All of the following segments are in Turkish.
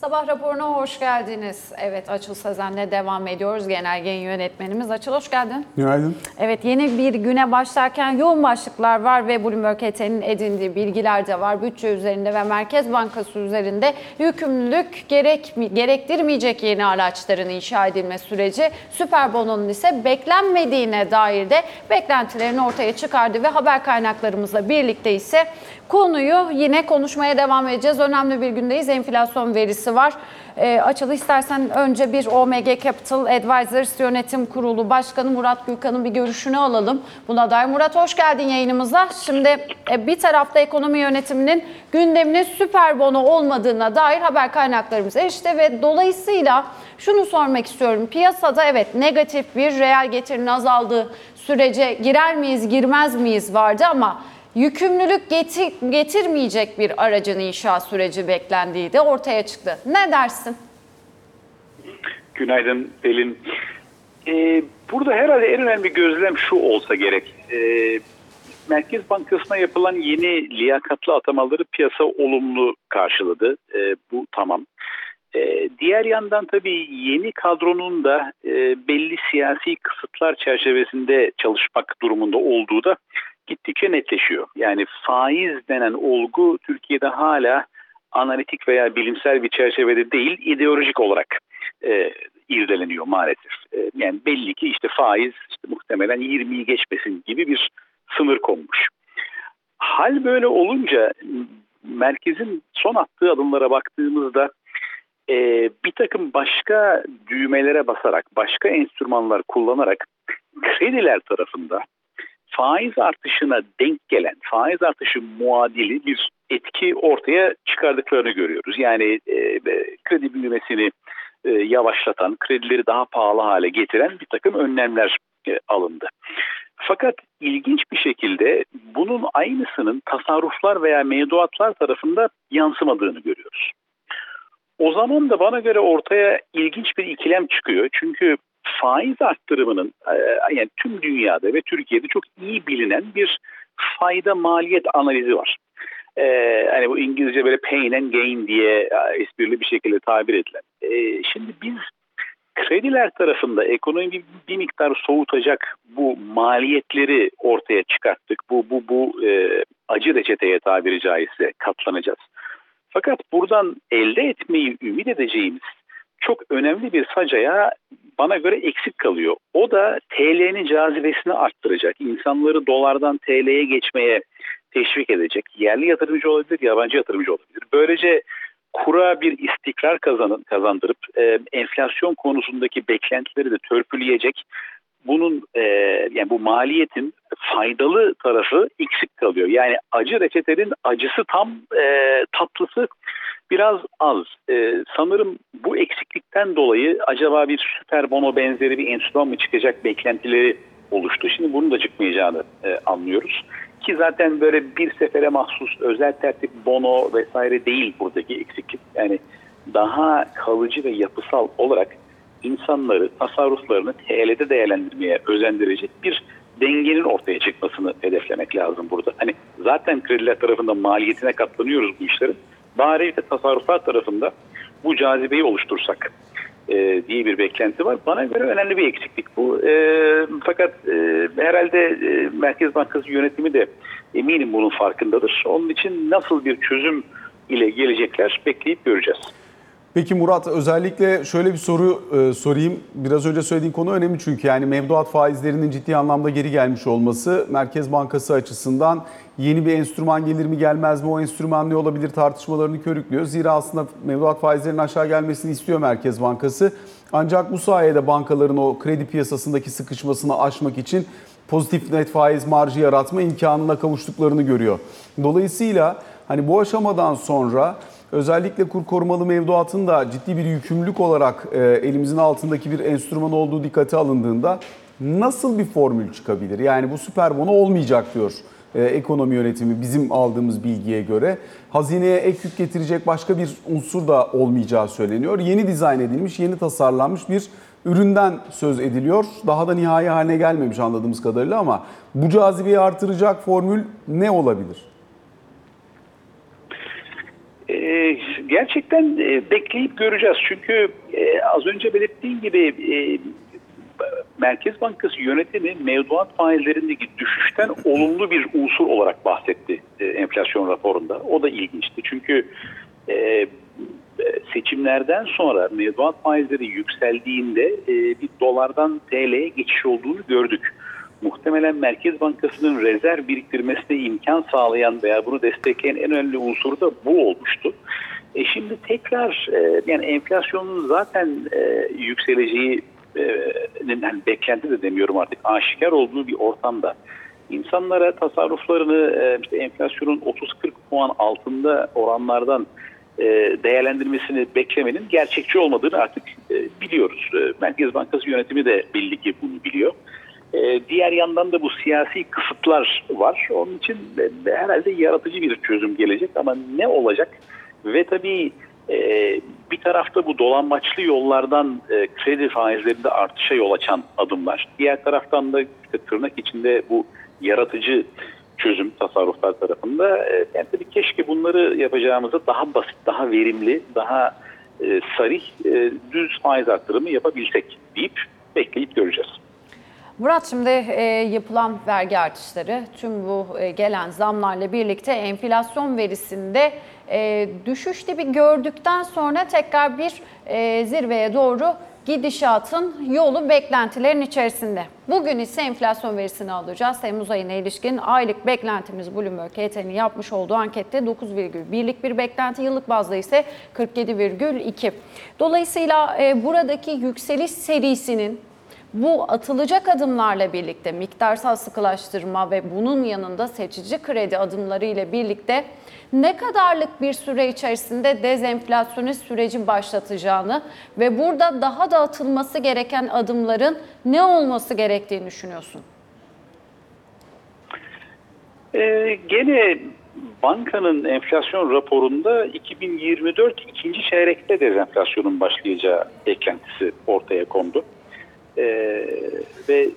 Sabah raporuna hoş geldiniz. Evet Açıl Sezen'le devam ediyoruz. Genel yayın yönetmenimiz Açıl hoş geldin. Günaydın. Evet yeni bir güne başlarken yoğun başlıklar var ve Bloomberg HT'nin edindiği bilgiler de var. Bütçe üzerinde ve Merkez Bankası üzerinde yükümlülük gerek, gerektirmeyecek yeni araçların inşa edilme süreci. Süper Bono'nun ise beklenmediğine dair de beklentilerini ortaya çıkardı ve haber kaynaklarımızla birlikte ise konuyu yine konuşmaya devam edeceğiz. Önemli bir gündeyiz. Enflasyon verisi var. E, Açılı istersen önce bir OMG Capital Advisors Yönetim Kurulu Başkanı Murat Gülkan'ın bir görüşünü alalım. Buna dair Murat hoş geldin yayınımıza. Şimdi e, bir tarafta ekonomi yönetiminin gündeminin süper bono olmadığına dair haber kaynaklarımız erişti ve dolayısıyla şunu sormak istiyorum. Piyasada evet negatif bir reel getirinin azaldığı sürece girer miyiz girmez miyiz vardı ama yükümlülük getir, getirmeyecek bir aracın inşa süreci beklendiği de ortaya çıktı. Ne dersin? Günaydın Pelin. Ee, burada herhalde en önemli gözlem şu olsa gerek. Ee, Merkez Bankası'na yapılan yeni liyakatlı atamaları piyasa olumlu karşıladı. Ee, bu tamam. Ee, diğer yandan tabii yeni kadronun da e, belli siyasi kısıtlar çerçevesinde çalışmak durumunda olduğu da gittikçe netleşiyor. Yani faiz denen olgu Türkiye'de hala analitik veya bilimsel bir çerçevede değil, ideolojik olarak e, irdeleniyor maalesef. E, yani belli ki işte faiz işte muhtemelen 20'yi geçmesin gibi bir sınır konmuş. Hal böyle olunca merkezin son attığı adımlara baktığımızda e, bir takım başka düğmelere basarak, başka enstrümanlar kullanarak krediler tarafında faiz artışına denk gelen, faiz artışı muadili bir etki ortaya çıkardıklarını görüyoruz. Yani e, kredi büyümesini e, yavaşlatan, kredileri daha pahalı hale getiren bir takım önlemler e, alındı. Fakat ilginç bir şekilde bunun aynısının tasarruflar veya mevduatlar tarafında yansımadığını görüyoruz. O zaman da bana göre ortaya ilginç bir ikilem çıkıyor. Çünkü faiz arttırımının yani tüm dünyada ve Türkiye'de çok iyi bilinen bir fayda maliyet analizi var. Ee, hani bu İngilizce böyle pain and gain diye esprili bir şekilde tabir edilen. Ee, şimdi biz krediler tarafında ekonomi bir miktar soğutacak bu maliyetleri ortaya çıkarttık. Bu bu bu e, acı reçeteye tabiri caizse katlanacağız. Fakat buradan elde etmeyi ümit edeceğimiz çok önemli bir sacaya bana göre eksik kalıyor. O da TL'nin cazibesini arttıracak. İnsanları dolardan TL'ye geçmeye teşvik edecek. Yerli yatırımcı olabilir, yabancı yatırımcı olabilir. Böylece kura bir istikrar kazanın, kazandırıp e, enflasyon konusundaki beklentileri de törpüleyecek. Bunun e, yani bu maliyetin faydalı tarafı eksik kalıyor. Yani acı reçetenin acısı tam, e, tatlısı biraz az. Ee, sanırım bu eksiklikten dolayı acaba bir süper bono benzeri bir enstrüman mı çıkacak beklentileri oluştu. Şimdi bunun da çıkmayacağını e, anlıyoruz. Ki zaten böyle bir sefere mahsus özel tertip bono vesaire değil buradaki eksiklik. Yani daha kalıcı ve yapısal olarak insanları, tasarruflarını TL'de değerlendirmeye özendirecek bir dengenin ortaya çıkmasını hedeflemek lazım burada. Hani zaten krediler tarafında maliyetine katlanıyoruz bu işlerin bari de tasarruflar tarafında bu cazibeyi oluştursak e, diye bir beklenti var. Bana göre önemli bir eksiklik bu. E, fakat e, herhalde e, Merkez Bankası yönetimi de eminim bunun farkındadır. Onun için nasıl bir çözüm ile gelecekler bekleyip göreceğiz. Peki Murat özellikle şöyle bir soru e, sorayım. Biraz önce söylediğin konu önemli çünkü yani mevduat faizlerinin ciddi anlamda geri gelmiş olması Merkez Bankası açısından yeni bir enstrüman gelir mi gelmez mi o enstrüman ne olabilir tartışmalarını körüklüyor. Zira aslında mevduat faizlerinin aşağı gelmesini istiyor Merkez Bankası. Ancak bu sayede bankaların o kredi piyasasındaki sıkışmasını aşmak için pozitif net faiz marjı yaratma imkanına kavuştuklarını görüyor. Dolayısıyla hani bu aşamadan sonra özellikle kur korumalı mevduatın da ciddi bir yükümlülük olarak e, elimizin altındaki bir enstrüman olduğu dikkate alındığında nasıl bir formül çıkabilir? Yani bu süper bono olmayacak diyor e, ekonomi yönetimi bizim aldığımız bilgiye göre. Hazineye ek yük getirecek başka bir unsur da olmayacağı söyleniyor. Yeni dizayn edilmiş, yeni tasarlanmış bir üründen söz ediliyor. Daha da nihai haline gelmemiş anladığımız kadarıyla ama bu cazibeyi artıracak formül ne olabilir? Ee, gerçekten e, bekleyip göreceğiz. Çünkü e, az önce belirttiğim gibi e, Merkez Bankası yönetimi mevduat faizlerindeki düşüşten olumlu bir unsur olarak bahsetti enflasyon raporunda. O da ilginçti. Çünkü seçimlerden sonra mevduat faizleri yükseldiğinde bir dolardan TL'ye geçiş olduğunu gördük. Muhtemelen Merkez Bankası'nın rezerv biriktirmesine imkan sağlayan veya bunu destekleyen en önemli unsur da bu olmuştu. E şimdi tekrar e, yani enflasyonun zaten e, yükseleceği e, yani beklenti de demiyorum artık aşikar olduğu bir ortamda insanlara tasarruflarını e, işte enflasyonun 30-40 puan altında oranlardan e, değerlendirmesini beklemenin gerçekçi olmadığını artık e, biliyoruz. E, Merkez Bankası yönetimi de belli ki bunu biliyor. E, diğer yandan da bu siyasi kısıtlar var. Onun için de, de herhalde yaratıcı bir çözüm gelecek ama ne olacak? Ve tabii e, bir tarafta bu dolambaçlı yollardan e, kredi faizlerinde artışa yol açan adımlar. Diğer taraftan da işte tırnak içinde bu yaratıcı çözüm tasarruflar tarafında. E, yani tabii keşke bunları yapacağımızda daha basit, daha verimli, daha sarih, düz faiz arttırımı yapabilsek deyip bekleyip göreceğiz. Murat şimdi e, yapılan vergi artışları tüm bu e, gelen zamlarla birlikte enflasyon verisinde e, düşüş bir gördükten sonra tekrar bir e, zirveye doğru gidişatın yolu beklentilerin içerisinde. Bugün ise enflasyon verisini alacağız. Temmuz ayına ilişkin aylık beklentimiz Bloomberg HT'nin yapmış olduğu ankette 9,1'lik bir beklenti. Yıllık bazda ise 47,2. Dolayısıyla e, buradaki yükseliş serisinin bu atılacak adımlarla birlikte miktarsal sıkılaştırma ve bunun yanında seçici kredi adımları ile birlikte ne kadarlık bir süre içerisinde dezenflasyonist süreci başlatacağını ve burada daha da atılması gereken adımların ne olması gerektiğini düşünüyorsun? Ee, gene bankanın enflasyon raporunda 2024 ikinci çeyrekte dezenflasyonun başlayacağı beklentisi ortaya kondu. Ee, ve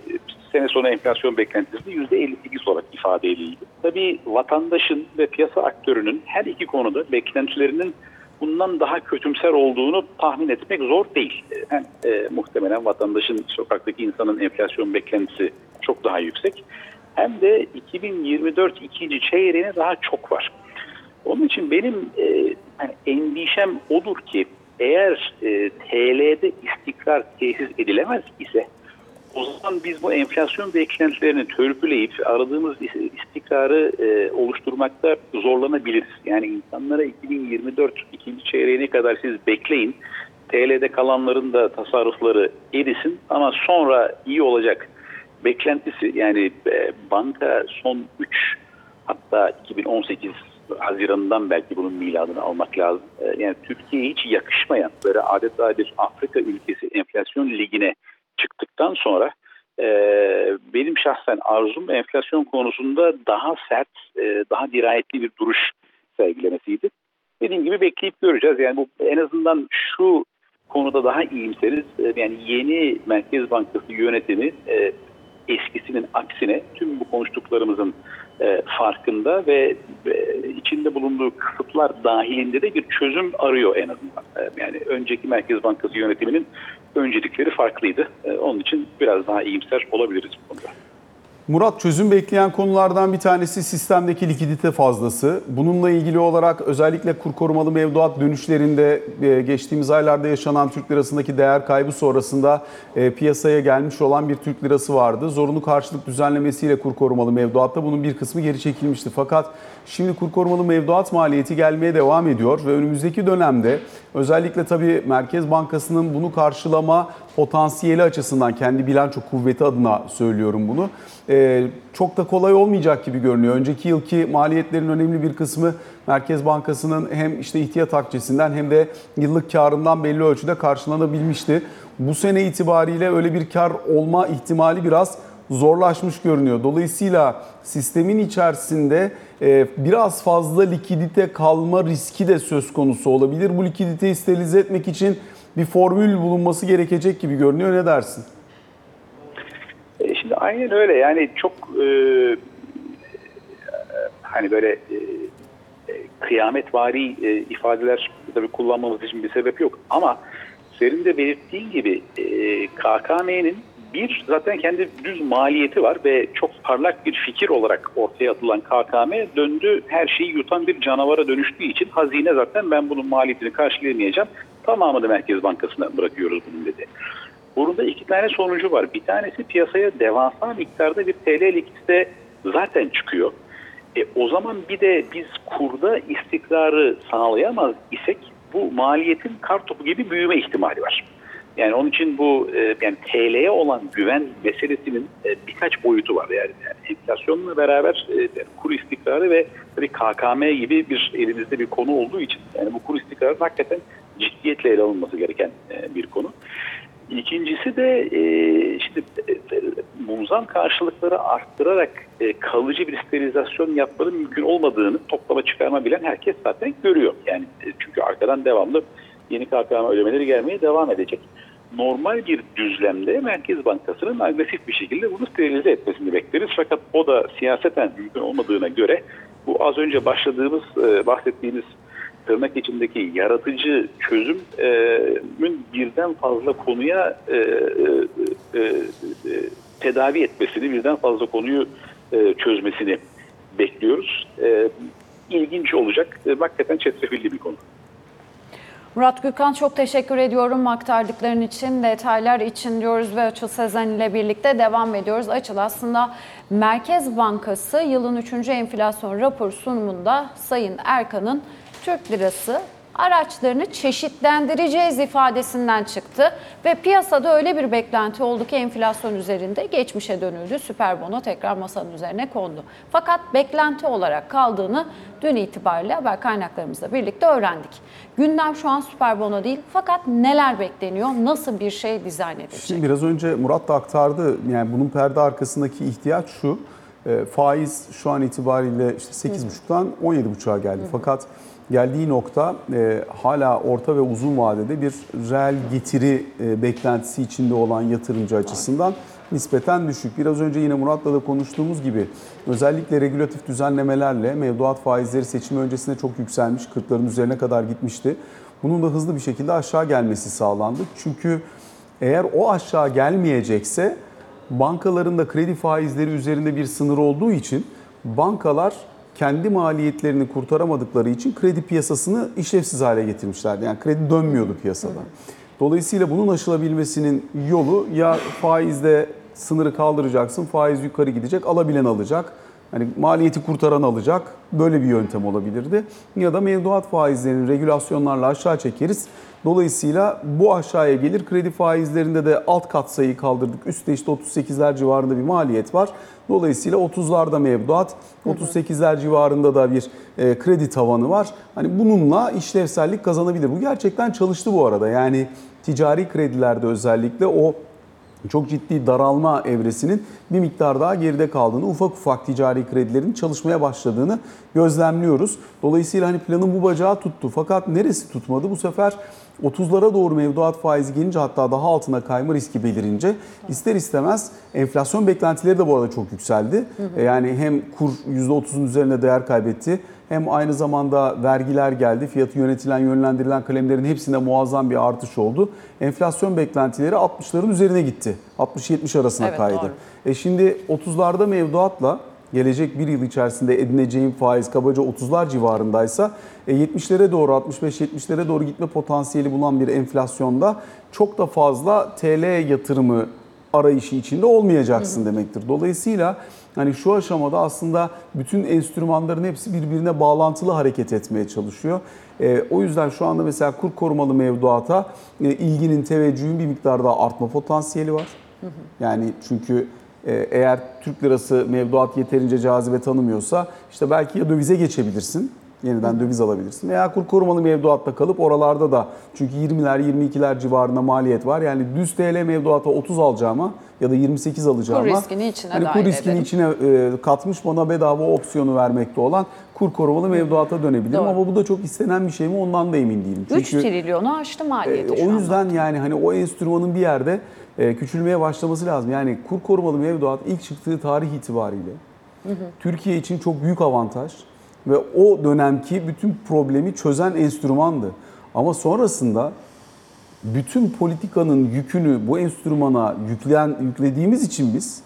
sene sonu enflasyon beklentisi de %58 olarak ifade edildi. Tabii vatandaşın ve piyasa aktörünün her iki konuda beklentilerinin bundan daha kötümser olduğunu tahmin etmek zor değil. Hem e, muhtemelen vatandaşın sokaktaki insanın enflasyon beklentisi çok daha yüksek. Hem de 2024 ikinci çeyreğine daha çok var. Onun için benim e, yani endişem odur ki eğer e, TL'de istikrar tesis edilemez ise o zaman biz bu enflasyon beklentilerini törpüleyip aradığımız istikrarı e, oluşturmakta zorlanabiliriz. Yani insanlara 2024 ikinci çeyreğine kadar siz bekleyin. TL'de kalanların da tasarrufları erisin ama sonra iyi olacak beklentisi yani e, banka son 3 hatta 2018 Haziran'dan belki bunun miladını almak lazım. E, yani Türkiye'ye hiç yakışmayan böyle adeta bir Afrika ülkesi enflasyon ligine çıktıktan sonra e, benim şahsen arzum enflasyon konusunda daha sert, e, daha dirayetli bir duruş sergilemesiydi. Dediğim gibi bekleyip göreceğiz. Yani bu en azından şu konuda daha iyimseriz. E, yani yeni Merkez Bankası yönetimi eskisinin aksine tüm bu konuştuklarımızın e, farkında ve içinde bulunduğu kısıtlar dahilinde de bir çözüm arıyor en azından. E, yani önceki Merkez Bankası yönetiminin öncelikleri farklıydı. E, onun için biraz daha iyimser olabiliriz bu konuda. Murat çözüm bekleyen konulardan bir tanesi sistemdeki likidite fazlası. Bununla ilgili olarak özellikle kur korumalı mevduat dönüşlerinde e, geçtiğimiz aylarda yaşanan Türk lirasındaki değer kaybı sonrasında e, piyasaya gelmiş olan bir Türk lirası vardı. Zorunlu karşılık düzenlemesiyle kur korumalı mevduatta bunun bir kısmı geri çekilmişti. Fakat şimdi kur korumalı mevduat maliyeti gelmeye devam ediyor ve önümüzdeki dönemde özellikle tabii Merkez Bankası'nın bunu karşılama potansiyeli açısından kendi bilanço kuvveti adına söylüyorum bunu. Ee, çok da kolay olmayacak gibi görünüyor. Önceki yılki maliyetlerin önemli bir kısmı Merkez Bankası'nın hem işte ihtiyat akçesinden hem de yıllık karından belli ölçüde karşılanabilmişti. Bu sene itibariyle öyle bir kar olma ihtimali biraz zorlaşmış görünüyor. Dolayısıyla sistemin içerisinde e, biraz fazla likidite kalma riski de söz konusu olabilir. Bu likiditeyi sterilize etmek için bir formül bulunması gerekecek gibi görünüyor. Ne dersin? E, aynen öyle. Yani çok e, hani böyle e, kıyametvari e, ifadeler tabii kullanmamız için bir sebep yok. Ama senin de belirttiğin gibi e, KKM'nin bir zaten kendi düz maliyeti var ve çok parlak bir fikir olarak ortaya atılan KKM döndü her şeyi yutan bir canavara dönüştüğü için hazine zaten ben bunun maliyetini karşılayamayacağım tamamını Merkez Bankası'na bırakıyoruz bunun dedi. Bunun da iki tane sonucu var. Bir tanesi piyasaya devasa miktarda bir TL likidite zaten çıkıyor. E, o zaman bir de biz kurda istikrarı sağlayamaz isek bu maliyetin kar topu gibi büyüme ihtimali var. Yani onun için bu e, yani TL'ye olan güven meselesinin e, birkaç boyutu var. Yani, yani enflasyonla beraber e, yani kur istikrarı ve tabii KKM gibi bir elimizde bir konu olduğu için yani bu kur istikrarı hakikaten ciddiyetle ele alınması gereken e, bir konu. İkincisi de e, işte e, mumzam karşılıkları arttırarak e, kalıcı bir sterilizasyon yapmanın mümkün olmadığını toplama çıkarma bilen herkes zaten görüyor. Yani e, çünkü arkadan devamlı yeni KKM ödemeleri gelmeye devam edecek. Normal bir düzlemde Merkez Bankası'nın agresif bir şekilde bunu sterilize etmesini bekleriz. Fakat o da siyaseten mümkün olmadığına göre bu az önce başladığımız, e, bahsettiğimiz tırnak içindeki yaratıcı çözümün birden fazla konuya e, e, e, tedavi etmesini, birden fazla konuyu çözmesini bekliyoruz. İlginç olacak. Hakikaten çetrefilli bir konu. Murat Gürkan çok teşekkür ediyorum aktardıkların için, detaylar için diyoruz ve Açıl Sezen ile birlikte devam ediyoruz. Açıl aslında Merkez Bankası yılın 3. enflasyon raporu sunumunda Sayın Erkan'ın Türk lirası araçlarını çeşitlendireceğiz ifadesinden çıktı ve piyasada öyle bir beklenti oldu ki enflasyon üzerinde geçmişe dönüldü. Süper bono tekrar masanın üzerine kondu. Fakat beklenti olarak kaldığını dün itibariyle haber kaynaklarımızla birlikte öğrendik. Gündem şu an süper bono değil fakat neler bekleniyor? Nasıl bir şey dizayn edilecek? Şimdi biraz önce Murat da aktardı. Yani bunun perde arkasındaki ihtiyaç şu. e, faiz şu an itibariyle işte 8,5'tan 17,5'a geldi. Fakat geldiği nokta e, hala orta ve uzun vadede bir reel getiri e, beklentisi içinde olan yatırımcı açısından nispeten düşük. Biraz önce yine Murat'la da konuştuğumuz gibi özellikle regülatif düzenlemelerle mevduat faizleri seçim öncesinde çok yükselmiş. 40'ların üzerine kadar gitmişti. Bunun da hızlı bir şekilde aşağı gelmesi sağlandı. Çünkü eğer o aşağı gelmeyecekse bankaların da kredi faizleri üzerinde bir sınır olduğu için bankalar kendi maliyetlerini kurtaramadıkları için kredi piyasasını işlevsiz hale getirmişlerdi. Yani kredi dönmüyordu piyasada. Dolayısıyla bunun aşılabilmesinin yolu ya faizde sınırı kaldıracaksın, faiz yukarı gidecek, alabilen alacak. Hani maliyeti kurtaran alacak. Böyle bir yöntem olabilirdi. Ya da mevduat faizlerini regülasyonlarla aşağı çekeriz. Dolayısıyla bu aşağıya gelir. Kredi faizlerinde de alt katsayıyı kaldırdık. Üstte işte 38'ler civarında bir maliyet var. Dolayısıyla 30'larda mevduat, 38'ler civarında da bir e, kredi tavanı var. Hani bununla işlevsellik kazanabilir. Bu gerçekten çalıştı bu arada. Yani ticari kredilerde özellikle o çok ciddi daralma evresinin bir miktar daha geride kaldığını, ufak ufak ticari kredilerin çalışmaya başladığını gözlemliyoruz. Dolayısıyla hani planın bu bacağı tuttu. Fakat neresi tutmadı? Bu sefer 30'lara doğru mevduat faizi gelince hatta daha altına kayma riski belirince ister istemez enflasyon beklentileri de bu arada çok yükseldi. E, Yani hem kur %30'un üzerinde değer kaybetti hem aynı zamanda vergiler geldi. Fiyatı yönetilen, yönlendirilen kalemlerin hepsinde muazzam bir artış oldu. Enflasyon beklentileri 60'ların üzerine gitti. 60-70 arasına Evet, kaydı. doğru. E şimdi 30'larda mevduatla gelecek bir yıl içerisinde edineceğim faiz kabaca 30'lar civarındaysa e, 70'lere doğru 65-70'lere doğru gitme potansiyeli bulan bir enflasyonda çok da fazla TL yatırımı arayışı içinde olmayacaksın demektir. Dolayısıyla hani şu aşamada aslında bütün enstrümanların hepsi birbirine bağlantılı hareket etmeye çalışıyor. E, o yüzden şu anda mesela kur korumalı mevduata e, ilginin, teveccühün bir miktar daha artma potansiyeli var. Yani çünkü e, eğer Türk lirası mevduat yeterince cazibe tanımıyorsa işte belki ya dövize geçebilirsin. Yeniden döviz alabilirsin. Veya kur korumalı mevduatta kalıp oralarda da çünkü 20'ler 22'ler civarında maliyet var. Yani düz TL mevduata 30 alacağıma ya da 28 alacağıma Kur riskini içine hani kur riskini edelim. içine e, katmış bana bedava opsiyonu vermekte olan kur korumalı mevduata dönebilirim. Doğru. Ama bu da çok istenen bir şey mi ondan da emin değilim. 3 trilyonu aştı maliyeti e, o anda. yüzden yani hani o enstrümanın bir yerde e, küçülmeye başlaması lazım. Yani kur korumalı mevduat ilk çıktığı tarih itibariyle Türkiye için çok büyük avantaj. Ve o dönemki bütün problemi çözen enstrümandı. Ama sonrasında bütün politikanın yükünü bu enstrümana yükleyen, yüklediğimiz için biz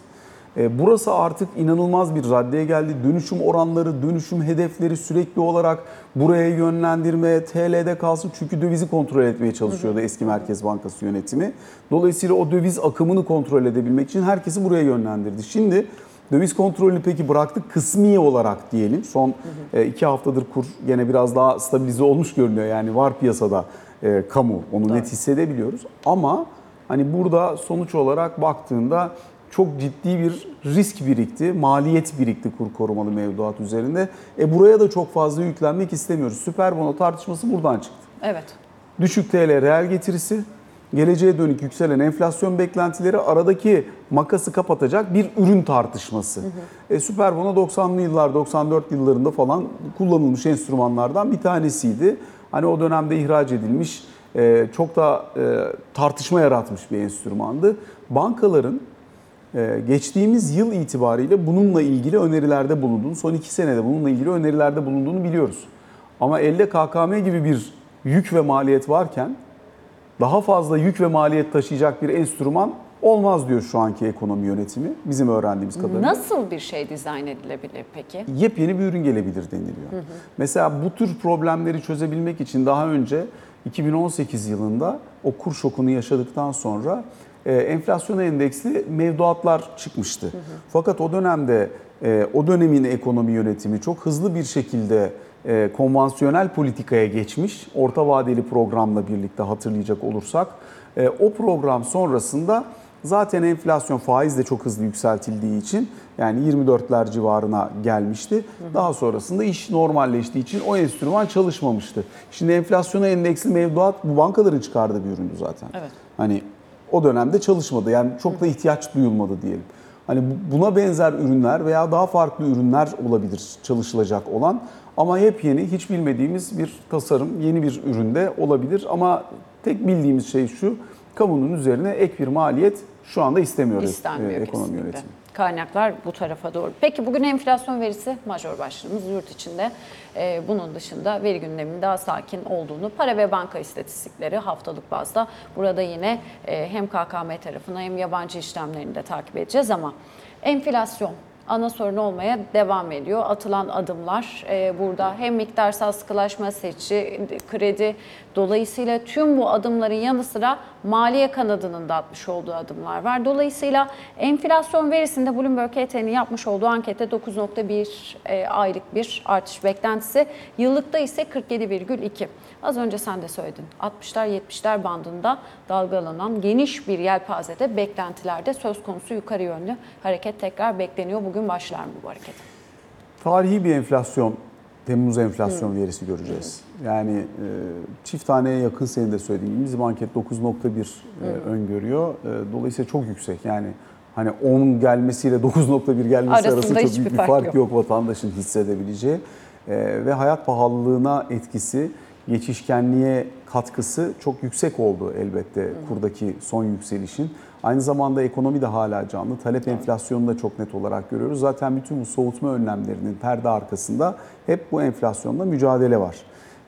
e, burası artık inanılmaz bir raddeye geldi. Dönüşüm oranları, dönüşüm hedefleri sürekli olarak buraya yönlendirme, TL'de kalsın çünkü dövizi kontrol etmeye çalışıyordu eski Merkez Bankası yönetimi. Dolayısıyla o döviz akımını kontrol edebilmek için herkesi buraya yönlendirdi. Şimdi döviz kontrolünü peki bıraktık kısmi olarak diyelim. Son e, iki haftadır kur gene biraz daha stabilize olmuş görünüyor. Yani var piyasada e, kamu onu net hissedebiliyoruz. Ama hani burada sonuç olarak baktığında çok ciddi bir risk birikti, maliyet birikti kur korumalı mevduat üzerinde. E buraya da çok fazla yüklenmek istemiyoruz. Süper bono tartışması buradan çıktı. Evet. Düşük TL reel getirisi, geleceğe dönük yükselen enflasyon beklentileri aradaki makası kapatacak bir ürün tartışması. E, süper bono 90'lı yıllar, 94 yıllarında falan kullanılmış enstrümanlardan bir tanesiydi. Hani o dönemde ihraç edilmiş, e, çok da e, tartışma yaratmış bir enstrümandı. Bankaların ee, geçtiğimiz yıl itibariyle bununla ilgili önerilerde bulunduğunu, son iki senede bununla ilgili önerilerde bulunduğunu biliyoruz. Ama elde KKM gibi bir yük ve maliyet varken daha fazla yük ve maliyet taşıyacak bir enstrüman olmaz diyor şu anki ekonomi yönetimi bizim öğrendiğimiz kadarıyla. Nasıl bir şey dizayn edilebilir peki? Yepyeni bir ürün gelebilir deniliyor. Mesela bu tür problemleri çözebilmek için daha önce 2018 yılında o kur şokunu yaşadıktan sonra e, enflasyon endeksli mevduatlar çıkmıştı. Fakat o dönemde e, o dönemin ekonomi yönetimi çok hızlı bir şekilde e, konvansiyonel politikaya geçmiş. Orta vadeli programla birlikte hatırlayacak olursak e, o program sonrasında zaten enflasyon faiz de çok hızlı yükseltildiği için yani 24'ler civarına gelmişti. Daha sonrasında iş normalleştiği için o enstrüman çalışmamıştı. Şimdi enflasyona endeksli mevduat bu bankaların çıkardığı bir üründü zaten. Evet. Hani o dönemde çalışmadı. Yani çok da ihtiyaç duyulmadı diyelim. Hani bu- buna benzer ürünler veya daha farklı ürünler olabilir çalışılacak olan ama yepyeni hiç bilmediğimiz bir tasarım, yeni bir üründe olabilir ama tek bildiğimiz şey şu. Kamunun üzerine ek bir maliyet şu anda istemiyor İstenmiyor e, ekonomi kesinlikle. yönetimi. Kaynaklar bu tarafa doğru. Peki bugün enflasyon verisi majör başlığımız yurt içinde. Ee, bunun dışında veri gündeminin daha sakin olduğunu, para ve banka istatistikleri haftalık bazda. Burada yine e, hem KKM tarafına hem yabancı işlemlerini de takip edeceğiz ama enflasyon ana sorun olmaya devam ediyor. Atılan adımlar e, burada hem miktarsal sıkılaşma, seçi, kredi dolayısıyla tüm bu adımların yanı sıra maliye kanadının da atmış olduğu adımlar var. Dolayısıyla enflasyon verisinde Bloomberg HT'nin yapmış olduğu ankette 9.1 e, aylık bir artış beklentisi. Yıllıkta ise 47,2. Az önce sen de söyledin. 60'lar 70'ler bandında dalgalanan geniş bir yelpazede beklentilerde söz konusu yukarı yönlü hareket tekrar bekleniyor. Bugün başlar mı bu hareket? Tarihi bir enflasyon, Temmuz enflasyon verisi göreceğiz. Yani e, çift taneye yakın senin de söylediğin gibi anket 9.1 e, öngörüyor. E, dolayısıyla çok yüksek. Yani hani 10 gelmesiyle 9.1 gelmesi Arasında arasında çok büyük bir fark fark yok. yok, vatandaşın hissedebileceği. E, ve hayat pahalılığına etkisi, geçişkenliğe katkısı çok yüksek oldu elbette kurdaki son yükselişin. Aynı zamanda ekonomi de hala canlı. Talep enflasyonunu da çok net olarak görüyoruz. Zaten bütün bu soğutma önlemlerinin perde arkasında hep bu enflasyonla mücadele var.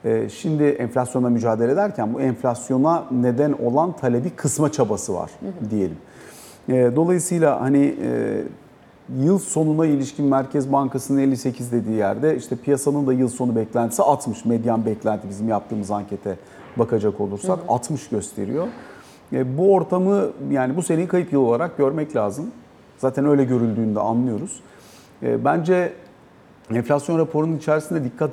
Ee, Şimdi enflasyonla mücadele ederken bu enflasyona neden olan talebi kısma çabası var diyelim. Ee, Dolayısıyla hani e, yıl sonuna ilişkin Merkez Bankası'nın 58 dediği yerde işte piyasanın da yıl sonu beklentisi 60. Medyan beklenti bizim yaptığımız ankete bakacak olursak 60 gösteriyor. E, Bu ortamı yani bu seneyi kayıp yıl olarak görmek lazım. Zaten öyle görüldüğünde anlıyoruz. E, Bence enflasyon raporunun içerisinde dikkat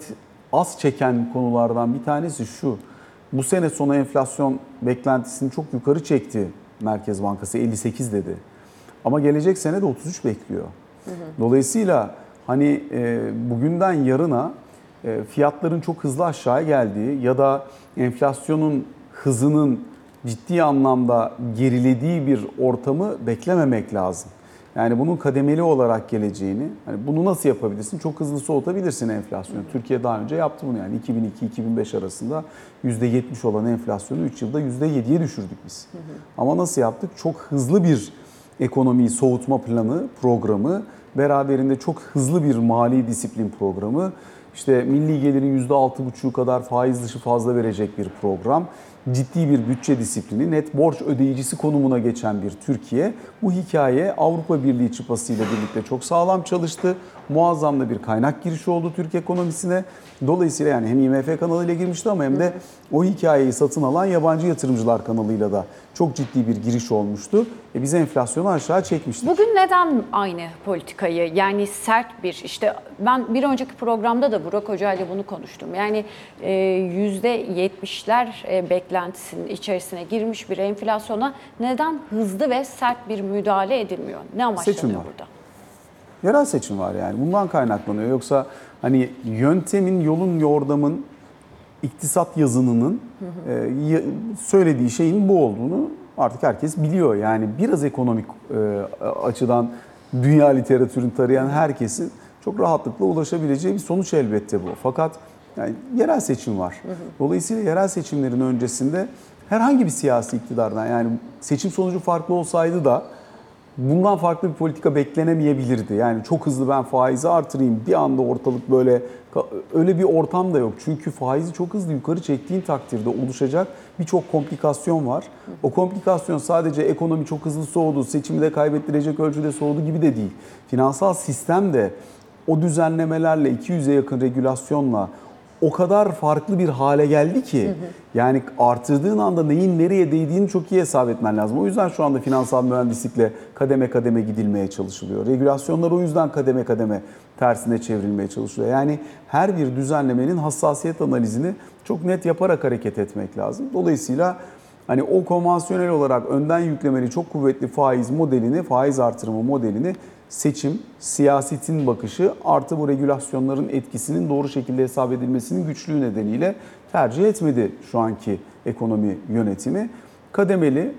az çeken konulardan bir tanesi şu. Bu sene sonu enflasyon beklentisini çok yukarı çekti Merkez Bankası 58 dedi. Ama gelecek sene de 33 bekliyor. Dolayısıyla hani e, bugünden yarına e, fiyatların çok hızlı aşağıya geldiği ya da enflasyonun hızının ciddi anlamda gerilediği bir ortamı beklememek lazım. Yani bunun kademeli olarak geleceğini, hani bunu nasıl yapabilirsin? Çok hızlı soğutabilirsin enflasyonu. Türkiye daha önce yaptı bunu yani 2002-2005 arasında %70 olan enflasyonu 3 yılda %7'ye düşürdük biz. Ama nasıl yaptık? Çok hızlı bir ekonomiyi soğutma planı, programı, beraberinde çok hızlı bir mali disiplin programı, işte milli gelirin %6,5'u kadar faiz dışı fazla verecek bir program, ciddi bir bütçe disiplini, net borç ödeyicisi konumuna geçen bir Türkiye bu hikaye Avrupa Birliği çıpasıyla birlikte çok sağlam çalıştı. Muazzam da bir kaynak girişi oldu Türk ekonomisine. Dolayısıyla yani hem IMF kanalıyla girmişti ama hem de o hikayeyi satın alan yabancı yatırımcılar kanalıyla da çok ciddi bir giriş olmuştu. E biz enflasyonu aşağı çekmiştik. Bugün neden aynı politikayı yani sert bir işte ben bir önceki programda da Burak Hoca ile bunu konuştum. Yani e, yüzde 70'ler e, beklentisinin içerisine girmiş bir enflasyona neden hızlı ve sert bir müdahale edilmiyor? Ne amaçlanıyor Seçim var. burada? Yerel seçim var yani. Bundan kaynaklanıyor. Yoksa hani yöntemin, yolun, yordamın, iktisat yazınının e, ya- söylediği şeyin bu olduğunu artık herkes biliyor. Yani biraz ekonomik e, açıdan dünya literatürünü tarayan herkesin çok rahatlıkla ulaşabileceği bir sonuç elbette bu. Fakat yani yerel seçim var. Dolayısıyla yerel seçimlerin öncesinde herhangi bir siyasi iktidardan yani seçim sonucu farklı olsaydı da bundan farklı bir politika beklenemeyebilirdi. Yani çok hızlı ben faizi artırayım bir anda ortalık böyle öyle bir ortam da yok. Çünkü faizi çok hızlı yukarı çektiğin takdirde oluşacak birçok komplikasyon var. O komplikasyon sadece ekonomi çok hızlı soğudu, seçimi de kaybettirecek ölçüde soğudu gibi de değil. Finansal sistem de o düzenlemelerle 200'e yakın regülasyonla o kadar farklı bir hale geldi ki yani artırdığın anda neyin nereye değdiğini çok iyi hesap etmen lazım. O yüzden şu anda finansal mühendislikle kademe kademe gidilmeye çalışılıyor. Regülasyonlar o yüzden kademe kademe tersine çevrilmeye çalışılıyor. Yani her bir düzenlemenin hassasiyet analizini çok net yaparak hareket etmek lazım. Dolayısıyla hani o konvansiyonel olarak önden yüklemeli çok kuvvetli faiz modelini, faiz artırımı modelini seçim, siyasetin bakışı artı bu regülasyonların etkisinin doğru şekilde hesap edilmesinin güçlüğü nedeniyle tercih etmedi şu anki ekonomi yönetimi. Kademeli,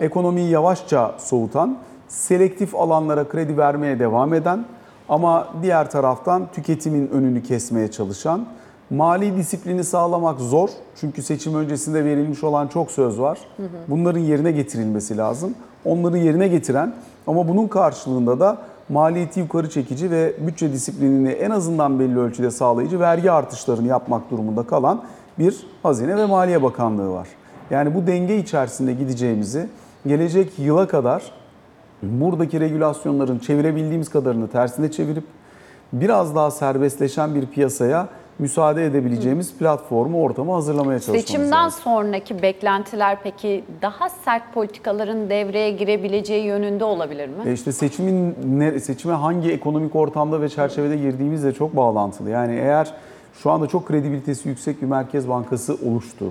ekonomiyi yavaşça soğutan, selektif alanlara kredi vermeye devam eden ama diğer taraftan tüketimin önünü kesmeye çalışan, mali disiplini sağlamak zor. Çünkü seçim öncesinde verilmiş olan çok söz var. Bunların yerine getirilmesi lazım. Onları yerine getiren ama bunun karşılığında da maliyeti yukarı çekici ve bütçe disiplinini en azından belli ölçüde sağlayıcı vergi artışlarını yapmak durumunda kalan bir Hazine ve Maliye Bakanlığı var. Yani bu denge içerisinde gideceğimizi gelecek yıla kadar buradaki regülasyonların çevirebildiğimiz kadarını tersine çevirip biraz daha serbestleşen bir piyasaya müsaade edebileceğimiz platformu, ortamı hazırlamaya çalışmamız Seçimden lazım. sonraki beklentiler peki daha sert politikaların devreye girebileceği yönünde olabilir mi? E işte seçimin ne, seçime hangi ekonomik ortamda ve çerçevede girdiğimizle çok bağlantılı. Yani eğer şu anda çok kredibilitesi yüksek bir merkez bankası oluştu.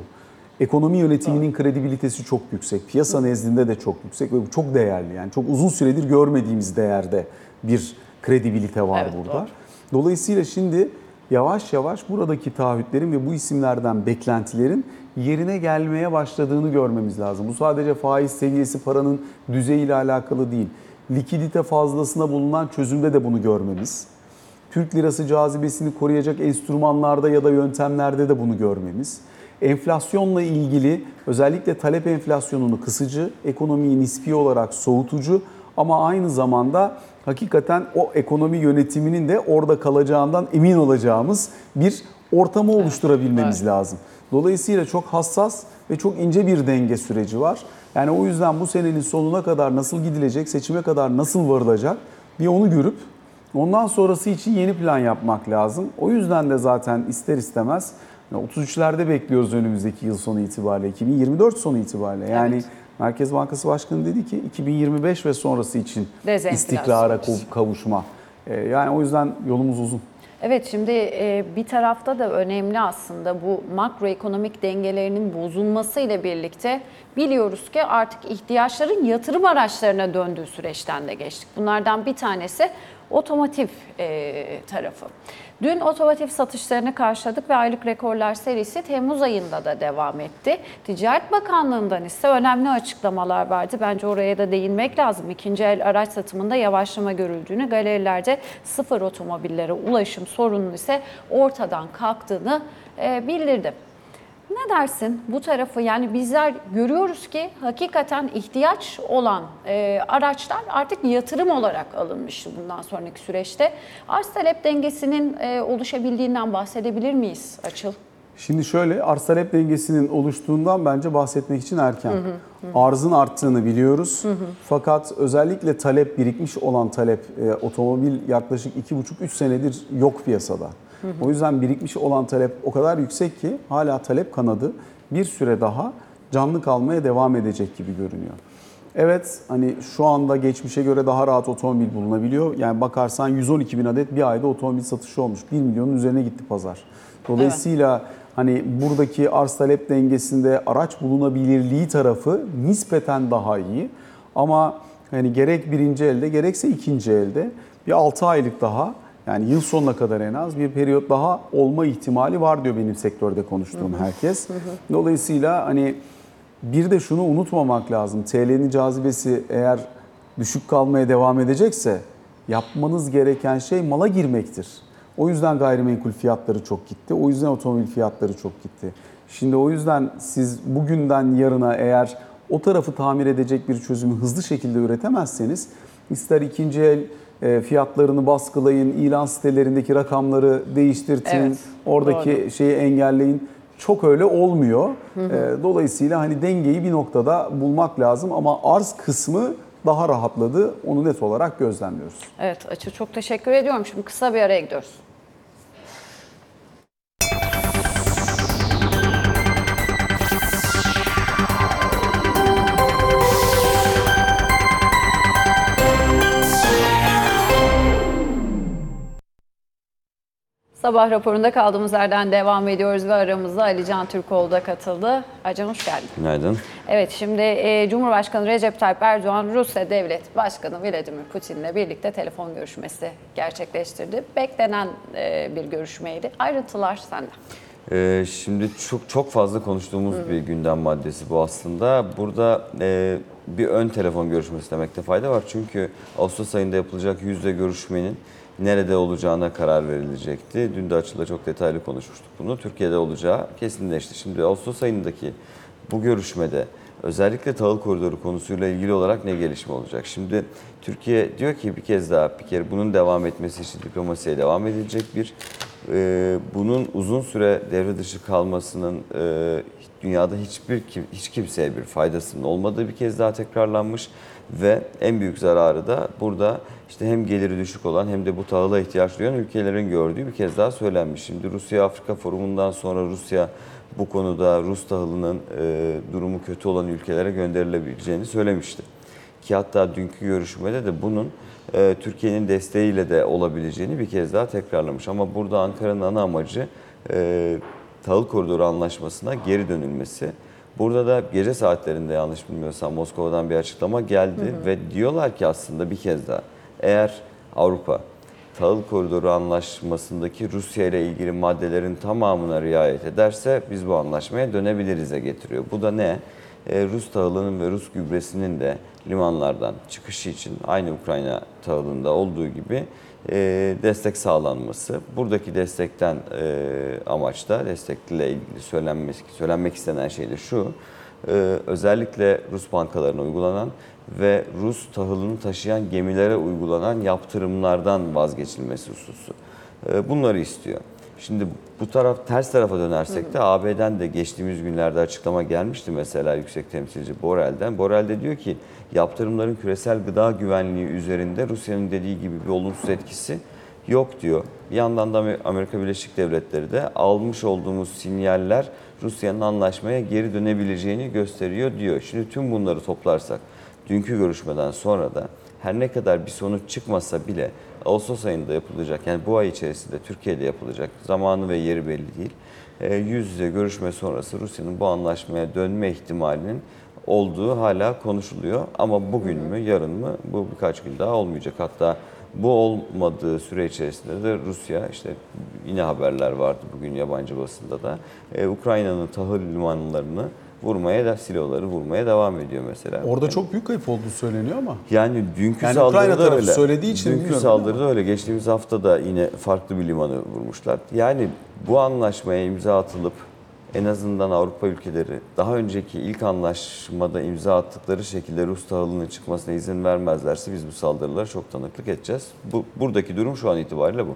Ekonomi yönetiminin kredibilitesi çok yüksek. Piyasa nezdinde de çok yüksek ve bu çok değerli. Yani çok uzun süredir görmediğimiz değerde bir kredibilite var Evet, burada. doğru. Dolayısıyla şimdi yavaş yavaş buradaki taahhütlerin ve bu isimlerden beklentilerin yerine gelmeye başladığını görmemiz lazım. Bu sadece faiz seviyesi paranın düzeyiyle alakalı değil. Likidite fazlasına bulunan çözümde de bunu görmemiz. Türk lirası cazibesini koruyacak enstrümanlarda ya da yöntemlerde de bunu görmemiz. Enflasyonla ilgili özellikle talep enflasyonunu kısıcı, ekonomiyi nispi olarak soğutucu ama aynı zamanda hakikaten o ekonomi yönetiminin de orada kalacağından emin olacağımız bir ortamı oluşturabilmemiz lazım. Dolayısıyla çok hassas ve çok ince bir denge süreci var. Yani o yüzden bu senenin sonuna kadar nasıl gidilecek, seçime kadar nasıl varılacak bir onu görüp ondan sonrası için yeni plan yapmak lazım. O yüzden de zaten ister istemez yani 33'lerde bekliyoruz önümüzdeki yıl sonu itibariyle, 2024 sonu itibariyle. Yani Evet. Merkez Bankası Başkanı dedi ki 2025 ve sonrası için istikrara kav- kavuşma. Ee, Yani o yüzden yolumuz uzun. Evet şimdi e, bir tarafta da önemli aslında bu makroekonomik dengelerinin bozulmasıyla birlikte biliyoruz ki artık ihtiyaçların yatırım araçlarına döndüğü süreçten de geçtik. Bunlardan bir tanesi otomotiv e, tarafı. Dün otomotiv satışlarını karşıladık ve aylık rekorlar serisi Temmuz ayında da devam etti. Ticaret Bakanlığı'ndan ise önemli açıklamalar vardı. Bence oraya da değinmek lazım. İkinci el araç satımında yavaşlama görüldüğünü, galerilerde sıfır otomobillere ulaşım sorunun ise ortadan kalktığını e, bildirdi. Ne dersin bu tarafı? Yani bizler görüyoruz ki hakikaten ihtiyaç olan e, araçlar artık yatırım olarak alınmış bundan sonraki süreçte. Arz talep dengesinin e, oluşabildiğinden bahsedebilir miyiz Açıl? Şimdi şöyle arz talep dengesinin oluştuğundan bence bahsetmek için erken. Arzın arttığını biliyoruz. Fakat özellikle talep birikmiş olan talep e, otomobil yaklaşık 2,5-3 senedir yok piyasada. O yüzden birikmiş olan talep o kadar yüksek ki hala talep kanadı bir süre daha canlı kalmaya devam edecek gibi görünüyor. Evet hani şu anda geçmişe göre daha rahat otomobil bulunabiliyor. Yani bakarsan 112 bin adet bir ayda otomobil satışı olmuş. 1 milyonun üzerine gitti pazar. Dolayısıyla hani buradaki arz talep dengesinde araç bulunabilirliği tarafı nispeten daha iyi. Ama hani gerek birinci elde gerekse ikinci elde bir 6 aylık daha yani yıl sonuna kadar en az bir periyot daha olma ihtimali var diyor benim sektörde konuştuğum herkes. Dolayısıyla hani bir de şunu unutmamak lazım. TL'nin cazibesi eğer düşük kalmaya devam edecekse yapmanız gereken şey mala girmektir. O yüzden gayrimenkul fiyatları çok gitti. O yüzden otomobil fiyatları çok gitti. Şimdi o yüzden siz bugünden yarına eğer o tarafı tamir edecek bir çözümü hızlı şekilde üretemezseniz ister ikinci el fiyatlarını baskılayın, ilan sitelerindeki rakamları değiştirtin, Evet, oradaki şeyi engelleyin. Çok öyle olmuyor. E, Dolayısıyla hani dengeyi bir noktada bulmak lazım ama arz kısmı daha rahatladı. Onu net olarak gözlemliyoruz. Evet Açıl çok teşekkür ediyorum. Şimdi kısa bir araya gidiyoruz. Sabah raporunda kaldığımız yerden devam ediyoruz ve aramızda Ali Can Türkoğlu da katıldı. Acan hoş geldin. Günaydın. Evet şimdi e, Cumhurbaşkanı Recep Tayyip Erdoğan Rusya Devlet Başkanı Vladimir Putin'le birlikte telefon görüşmesi gerçekleştirdi. Beklenen e, bir görüşmeydi. Ayrıntılar sende. Ee, şimdi çok çok fazla konuştuğumuz bir gündem maddesi bu aslında. Burada e, bir ön telefon görüşmesi demekte fayda var. Çünkü Ağustos ayında yapılacak yüzde görüşmenin nerede olacağına karar verilecekti. Dün de açıda çok detaylı konuşmuştuk bunu. Türkiye'de olacağı kesinleşti. Şimdi Ağustos ayındaki bu görüşmede özellikle tahıl koridoru konusuyla ilgili olarak ne gelişme olacak? Şimdi Türkiye diyor ki bir kez daha bir kere bunun devam etmesi için diplomasiye devam edilecek bir e, bunun uzun süre devre dışı kalmasının e, dünyada hiçbir hiç kimseye bir faydasının olmadığı bir kez daha tekrarlanmış ve en büyük zararı da burada işte hem geliri düşük olan hem de bu tahıla ihtiyaç duyan ülkelerin gördüğü bir kez daha söylenmiş. Şimdi Rusya Afrika forumundan sonra Rusya bu konuda Rus tahılının e, durumu kötü olan ülkelere gönderilebileceğini söylemişti. Ki hatta dünkü görüşmede de bunun e, Türkiye'nin desteğiyle de olabileceğini bir kez daha tekrarlamış. Ama burada Ankara'nın ana amacı e, tahıl koridoru anlaşmasına geri dönülmesi. Burada da gece saatlerinde yanlış bilmiyorsam Moskova'dan bir açıklama geldi ve diyorlar ki aslında bir kez daha eğer Avrupa tahıl koridoru anlaşmasındaki Rusya ile ilgili maddelerin tamamına riayet ederse biz bu anlaşmaya dönebiliriz'e getiriyor. Bu da ne? Ee, Rus tahılının ve Rus gübresinin de limanlardan çıkışı için aynı Ukrayna tahılında olduğu gibi e, destek sağlanması. Buradaki destekten e, amaç da destekle ilgili söylenmek, söylenmek istenen şey de şu. e, özellikle Rus bankalarına uygulanan ve Rus tahılını taşıyan gemilere uygulanan yaptırımlardan vazgeçilmesi hususu. E, bunları istiyor. Şimdi bu taraf ters tarafa dönersek de AB'den de geçtiğimiz günlerde açıklama gelmişti mesela yüksek temsilci Borrell'den. Borrell de diyor ki yaptırımların küresel gıda güvenliği üzerinde Rusya'nın dediği gibi bir olumsuz etkisi yok diyor. Bir yandan da Amerika Birleşik Devletleri de almış olduğumuz sinyaller Rusya'nın anlaşmaya geri dönebileceğini gösteriyor diyor. Şimdi tüm bunları toplarsak dünkü görüşmeden sonra da her ne kadar bir sonuç çıkmasa bile Ağustos ayında yapılacak yani bu ay içerisinde Türkiye'de yapılacak zamanı ve yeri belli değil. E, Yüz yüze görüşme sonrası Rusya'nın bu anlaşmaya dönme ihtimalinin olduğu hala konuşuluyor. Ama bugün mü yarın mı bu birkaç gün daha olmayacak. Hatta bu olmadığı süre içerisinde de Rusya işte yine haberler vardı bugün yabancı basında da e, Ukrayna'nın tahıl limanlarını vurmaya da siloları vurmaya devam ediyor mesela. Orada çok büyük kayıp olduğu söyleniyor ama. Yani dünkü Yani saldırıda Ukrayna tarafı öyle. söylediği için dünkü saldırıda öyle. Geçtiğimiz hafta da yine farklı bir limanı vurmuşlar. Yani bu anlaşmaya imza atılıp en azından Avrupa ülkeleri daha önceki ilk anlaşmada imza attıkları şekilde Rus tahılının çıkmasına izin vermezlerse biz bu saldırılara çok tanıklık edeceğiz. Bu buradaki durum şu an itibariyle bu.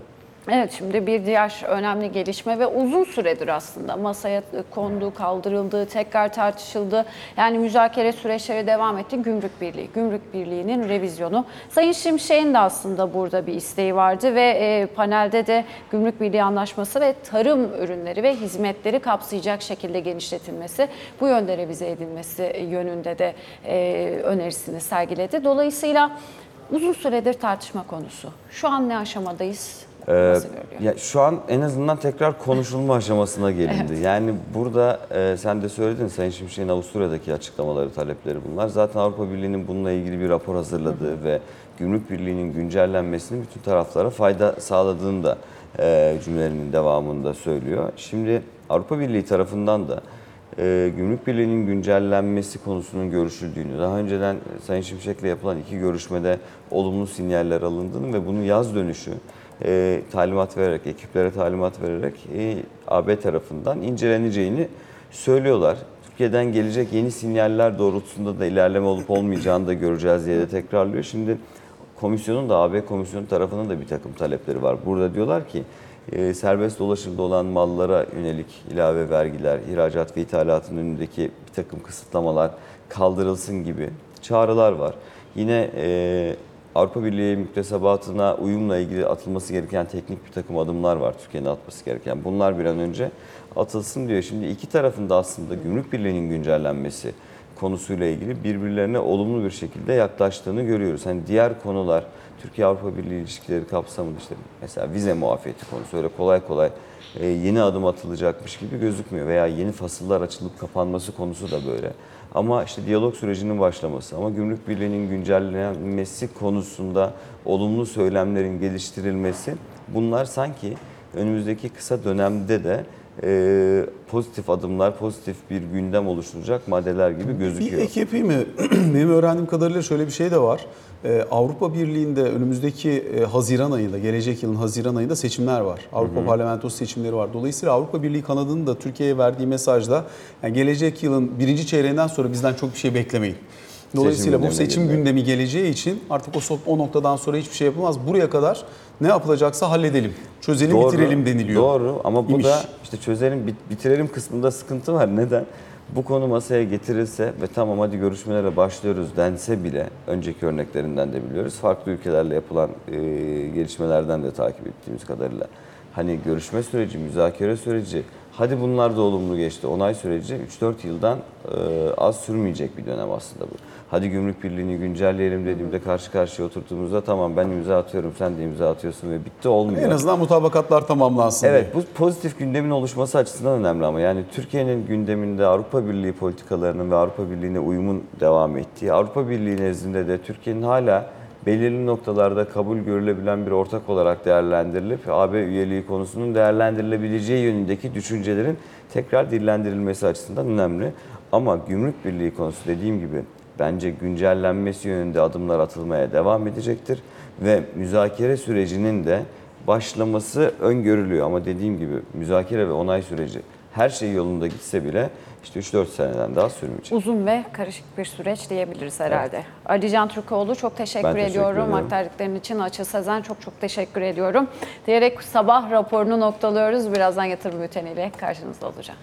Evet şimdi bir diğer önemli gelişme ve uzun süredir aslında masaya kondu, kaldırıldı, tekrar tartışıldı. Yani müzakere süreçleri devam etti. Gümrük Birliği, Gümrük Birliği'nin revizyonu. Sayın Şimşek'in de aslında burada bir isteği vardı ve e, panelde de Gümrük Birliği Anlaşması ve tarım ürünleri ve hizmetleri kapsayacak şekilde genişletilmesi, bu yönde revize edilmesi yönünde de e, önerisini sergiledi. Dolayısıyla uzun süredir tartışma konusu. Şu an ne aşamadayız? Görülüyor? Ya şu an en azından tekrar konuşulma aşamasına gelindi. Yani burada e, sen de söyledin Sayın Şimşek'in Avusturya'daki açıklamaları, talepleri bunlar. Zaten Avrupa Birliği'nin bununla ilgili bir rapor hazırladığı ve Gümrük Birliği'nin güncellenmesinin bütün taraflara fayda sağladığını da e, cümlelerinin devamında söylüyor. Şimdi Avrupa Birliği tarafından da e, Gümrük Birliği'nin güncellenmesi konusunun görüşüldüğünü, daha önceden Sayın Şimşek'le yapılan iki görüşmede olumlu sinyaller alındığını ve bunu yaz dönüşü e, talimat vererek, ekiplere talimat vererek e, AB tarafından inceleneceğini söylüyorlar. Türkiye'den gelecek yeni sinyaller doğrultusunda da ilerleme olup olmayacağını da göreceğiz diye de tekrarlıyor. Şimdi komisyonun da AB komisyonu tarafının da bir takım talepleri var. Burada diyorlar ki e, serbest dolaşımda olan mallara yönelik ilave vergiler, ihracat ve ithalatın önündeki bir takım kısıtlamalar kaldırılsın gibi çağrılar var. Yine e, Avrupa Birliği müktesebatına uyumla ilgili atılması gereken teknik bir takım adımlar var Türkiye'nin atması gereken. Bunlar bir an önce atılsın diyor. Şimdi iki tarafında aslında Gümrük Birliği'nin güncellenmesi konusuyla ilgili birbirlerine olumlu bir şekilde yaklaştığını görüyoruz. Hani diğer konular Türkiye-Avrupa Birliği ilişkileri kapsamında işte mesela vize muafiyeti konusu öyle kolay kolay e, yeni adım atılacakmış gibi gözükmüyor veya yeni fasıllar açılıp kapanması konusu da böyle. Ama işte diyalog sürecinin başlaması ama Gümrük Birliği'nin güncellenmesi konusunda olumlu söylemlerin geliştirilmesi bunlar sanki önümüzdeki kısa dönemde de e, pozitif adımlar, pozitif bir gündem oluşturacak maddeler gibi Bir gözüküyor. ek yapayım mı? Benim öğrendiğim kadarıyla şöyle bir şey de var. Ee, Avrupa Birliği'nde önümüzdeki e, Haziran ayında, gelecek yılın Haziran ayında seçimler var. Avrupa Parlamentosu seçimleri var. Dolayısıyla Avrupa Birliği kanadının da Türkiye'ye verdiği mesajda yani gelecek yılın birinci çeyreğinden sonra bizden çok bir şey beklemeyin. Dolayısıyla bu gündemine seçim girdiler. gündemi geleceği için artık o, o noktadan sonra hiçbir şey yapılmaz. Buraya kadar ne yapılacaksa halledelim, çözelim, bitirelim deniliyor. Doğru ama bu İmiş. da işte çözelim, bit- bitirelim kısmında sıkıntı var. Neden? Bu konu masaya getirilse ve tamam hadi görüşmelere başlıyoruz dense bile önceki örneklerinden de biliyoruz. Farklı ülkelerle yapılan e, gelişmelerden de takip ettiğimiz kadarıyla. Hani görüşme süreci, müzakere süreci, hadi bunlar da olumlu geçti. Onay süreci 3-4 yıldan e, az sürmeyecek bir dönem aslında bu. Hadi gümrük birliğini güncelleyelim dediğimde karşı karşıya oturduğumuzda tamam ben imza atıyorum sen de imza atıyorsun ve bitti olmuyor. En azından mutabakatlar tamamlansın Evet diye. bu pozitif gündemin oluşması açısından önemli ama yani Türkiye'nin gündeminde Avrupa Birliği politikalarının ve Avrupa Birliği'ne uyumun devam ettiği, Avrupa Birliği nezdinde de Türkiye'nin hala belirli noktalarda kabul görülebilen bir ortak olarak değerlendirilip AB üyeliği konusunun değerlendirilebileceği yönündeki düşüncelerin tekrar dillendirilmesi açısından önemli. Ama gümrük birliği konusu dediğim gibi bence güncellenmesi yönünde adımlar atılmaya devam edecektir ve müzakere sürecinin de başlaması öngörülüyor ama dediğim gibi müzakere ve onay süreci her şey yolunda gitse bile işte 3-4 seneden daha sürmeyecek. Uzun ve karışık bir süreç diyebiliriz herhalde. Ali Can Türkoğlu çok teşekkür Ben teşekkür ediyorum. ederim. Aktardıkların için Açıl Sezen çok çok teşekkür ediyorum. Diyerek sabah raporunu noktalıyoruz. Birazdan yatırım bülteniyle karşınızda olacağım.